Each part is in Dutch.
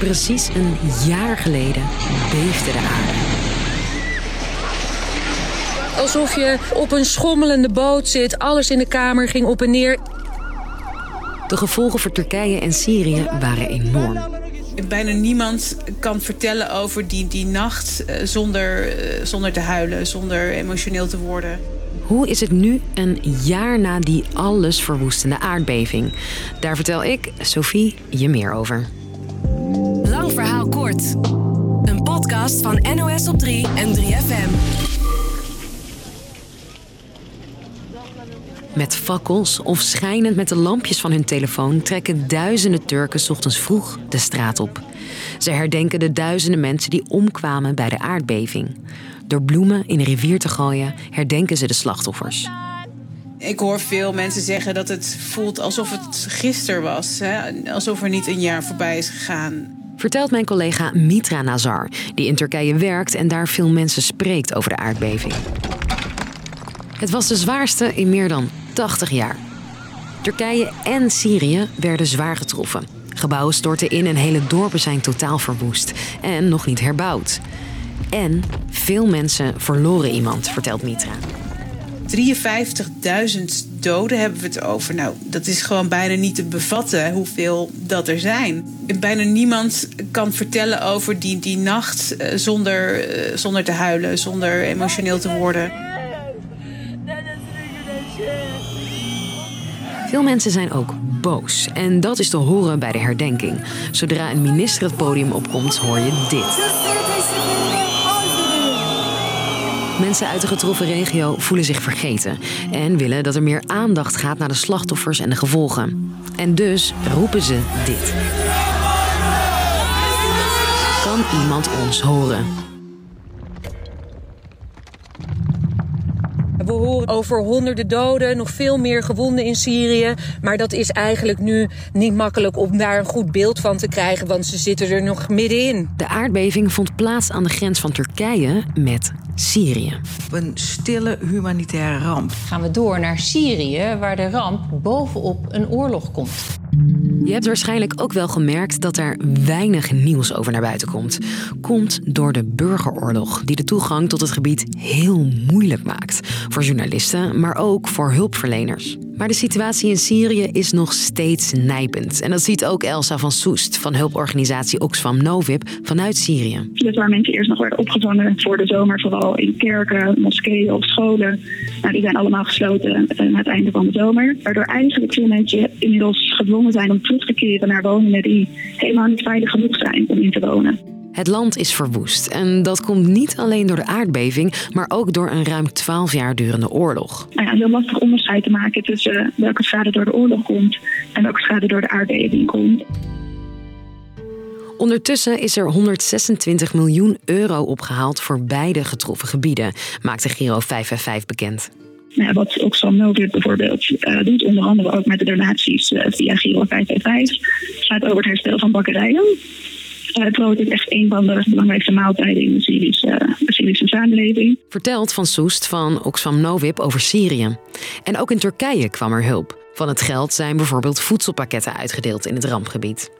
Precies een jaar geleden beefde de aarde. Alsof je op een schommelende boot zit. Alles in de kamer ging op en neer. De gevolgen voor Turkije en Syrië waren enorm. Bijna niemand kan vertellen over die, die nacht eh, zonder, eh, zonder te huilen, zonder emotioneel te worden. Hoe is het nu, een jaar na die alles verwoestende aardbeving? Daar vertel ik, Sophie, je meer over. Lang verhaal kort. Een podcast van NOS op 3 en 3FM. Met fakkels of schijnend met de lampjes van hun telefoon trekken duizenden Turken 's ochtends vroeg de straat op. Ze herdenken de duizenden mensen die omkwamen bij de aardbeving. Door bloemen in een rivier te gooien herdenken ze de slachtoffers. Ik hoor veel mensen zeggen dat het voelt alsof het gisteren was. Hè? Alsof er niet een jaar voorbij is gegaan. Vertelt mijn collega Mitra Nazar, die in Turkije werkt en daar veel mensen spreekt over de aardbeving. Het was de zwaarste in meer dan 80 jaar. Turkije en Syrië werden zwaar getroffen. Gebouwen stortten in en hele dorpen zijn totaal verwoest en nog niet herbouwd. En veel mensen verloren iemand, vertelt Mitra. 53.000 doden hebben we het over. Nou, dat is gewoon bijna niet te bevatten hoeveel dat er zijn. Bijna niemand kan vertellen over die, die nacht eh, zonder, eh, zonder te huilen, zonder emotioneel te worden. Veel mensen zijn ook boos. En dat is te horen bij de herdenking. Zodra een minister het podium opkomt, hoor je dit. Mensen uit de getroffen regio voelen zich vergeten en willen dat er meer aandacht gaat naar de slachtoffers en de gevolgen. En dus roepen ze dit. Kan iemand ons horen? We horen over honderden doden, nog veel meer gewonden in Syrië. Maar dat is eigenlijk nu niet makkelijk om daar een goed beeld van te krijgen, want ze zitten er nog middenin. De aardbeving vond plaats aan de grens van Turkije met Syrië. Een stille humanitaire ramp. Gaan we door naar Syrië, waar de ramp bovenop een oorlog komt. Je hebt waarschijnlijk ook wel gemerkt dat er weinig nieuws over naar buiten komt. Komt door de burgeroorlog, die de toegang tot het gebied heel moeilijk maakt. Voor journalisten, maar ook voor hulpverleners. Maar de situatie in Syrië is nog steeds nijpend. En dat ziet ook Elsa van Soest van hulporganisatie Oxfam Novib vanuit Syrië. Dus waar mensen eerst nog werden opgevangen voor de zomer, vooral in kerken, moskeeën of scholen. Nou, die zijn allemaal gesloten aan het einde van de zomer. Waardoor eigenlijk veel mensen inmiddels gedwongen zijn om terug te keren naar woningen die helemaal niet veilig genoeg zijn om in te wonen. Het land is verwoest en dat komt niet alleen door de aardbeving, maar ook door een ruim 12 jaar durende oorlog. Nou ja, heel lastig onderscheid te maken tussen welke schade door de oorlog komt en welke schade door de aardbeving komt. Ondertussen is er 126 miljoen euro opgehaald voor beide getroffen gebieden, maakte Giro 555 bekend. Nou ja, wat Oxfam Novib bijvoorbeeld uh, doet, onder andere ook met de donaties uh, via Giro 555, gaat over het herstel van bakkerijen. Het brood is echt een van de belangrijkste maaltijden in de Syrische, de Syrische samenleving. Vertelt Van Soest van Oxfam Novib over Syrië. En ook in Turkije kwam er hulp. Van het geld zijn bijvoorbeeld voedselpakketten uitgedeeld in het rampgebied.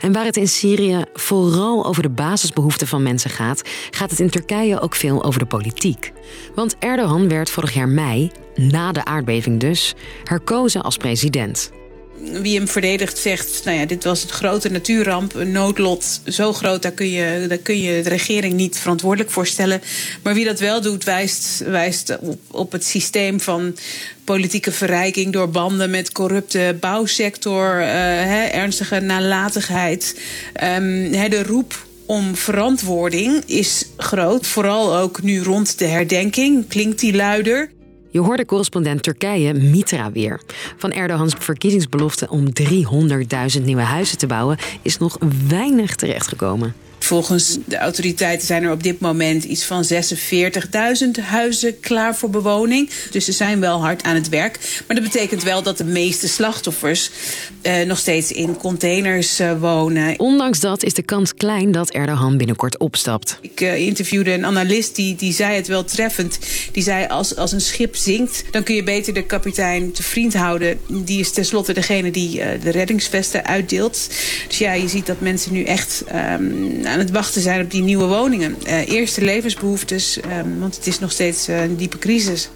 En waar het in Syrië vooral over de basisbehoeften van mensen gaat, gaat het in Turkije ook veel over de politiek. Want Erdogan werd vorig jaar mei, na de aardbeving dus, herkozen als president. Wie hem verdedigt zegt, nou ja, dit was een grote natuurramp, een noodlot. Zo groot, daar kun je, kun je de regering niet verantwoordelijk voor stellen. Maar wie dat wel doet, wijst, wijst op, het systeem van politieke verrijking door banden met corrupte bouwsector, hè, ernstige nalatigheid. Hè, de roep om verantwoording is groot. Vooral ook nu rond de herdenking klinkt die luider. Je hoorde correspondent Turkije Mitra weer. Van Erdogans verkiezingsbelofte om 300.000 nieuwe huizen te bouwen is nog weinig terechtgekomen. Volgens de autoriteiten zijn er op dit moment iets van 46.000 huizen klaar voor bewoning. Dus ze zijn wel hard aan het werk. Maar dat betekent wel dat de meeste slachtoffers uh, nog steeds in containers uh, wonen. Ondanks dat is de kans klein dat Erdogan binnenkort opstapt. Ik uh, interviewde een analist die, die zei het wel treffend. Die zei als, als een schip zinkt, dan kun je beter de kapitein te vriend houden. Die is tenslotte degene die de reddingsvesten uitdeelt. Dus ja, je ziet dat mensen nu echt um, aan het wachten zijn op die nieuwe woningen. eerste levensbehoeftes, um, want het is nog steeds een diepe crisis.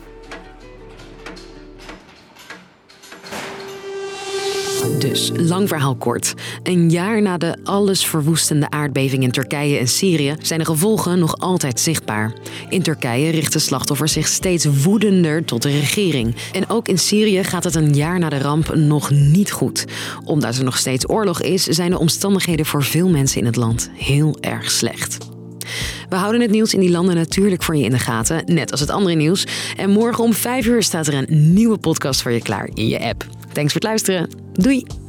Dus, lang verhaal kort. Een jaar na de allesverwoestende aardbeving in Turkije en Syrië zijn de gevolgen nog altijd zichtbaar. In Turkije richten slachtoffers zich steeds woedender tot de regering. En ook in Syrië gaat het een jaar na de ramp nog niet goed. Omdat er nog steeds oorlog is, zijn de omstandigheden voor veel mensen in het land heel erg slecht. We houden het nieuws in die landen natuurlijk voor je in de gaten, net als het andere nieuws. En morgen om 5 uur staat er een nieuwe podcast voor je klaar in je app. Thanks voor het luisteren. Doei!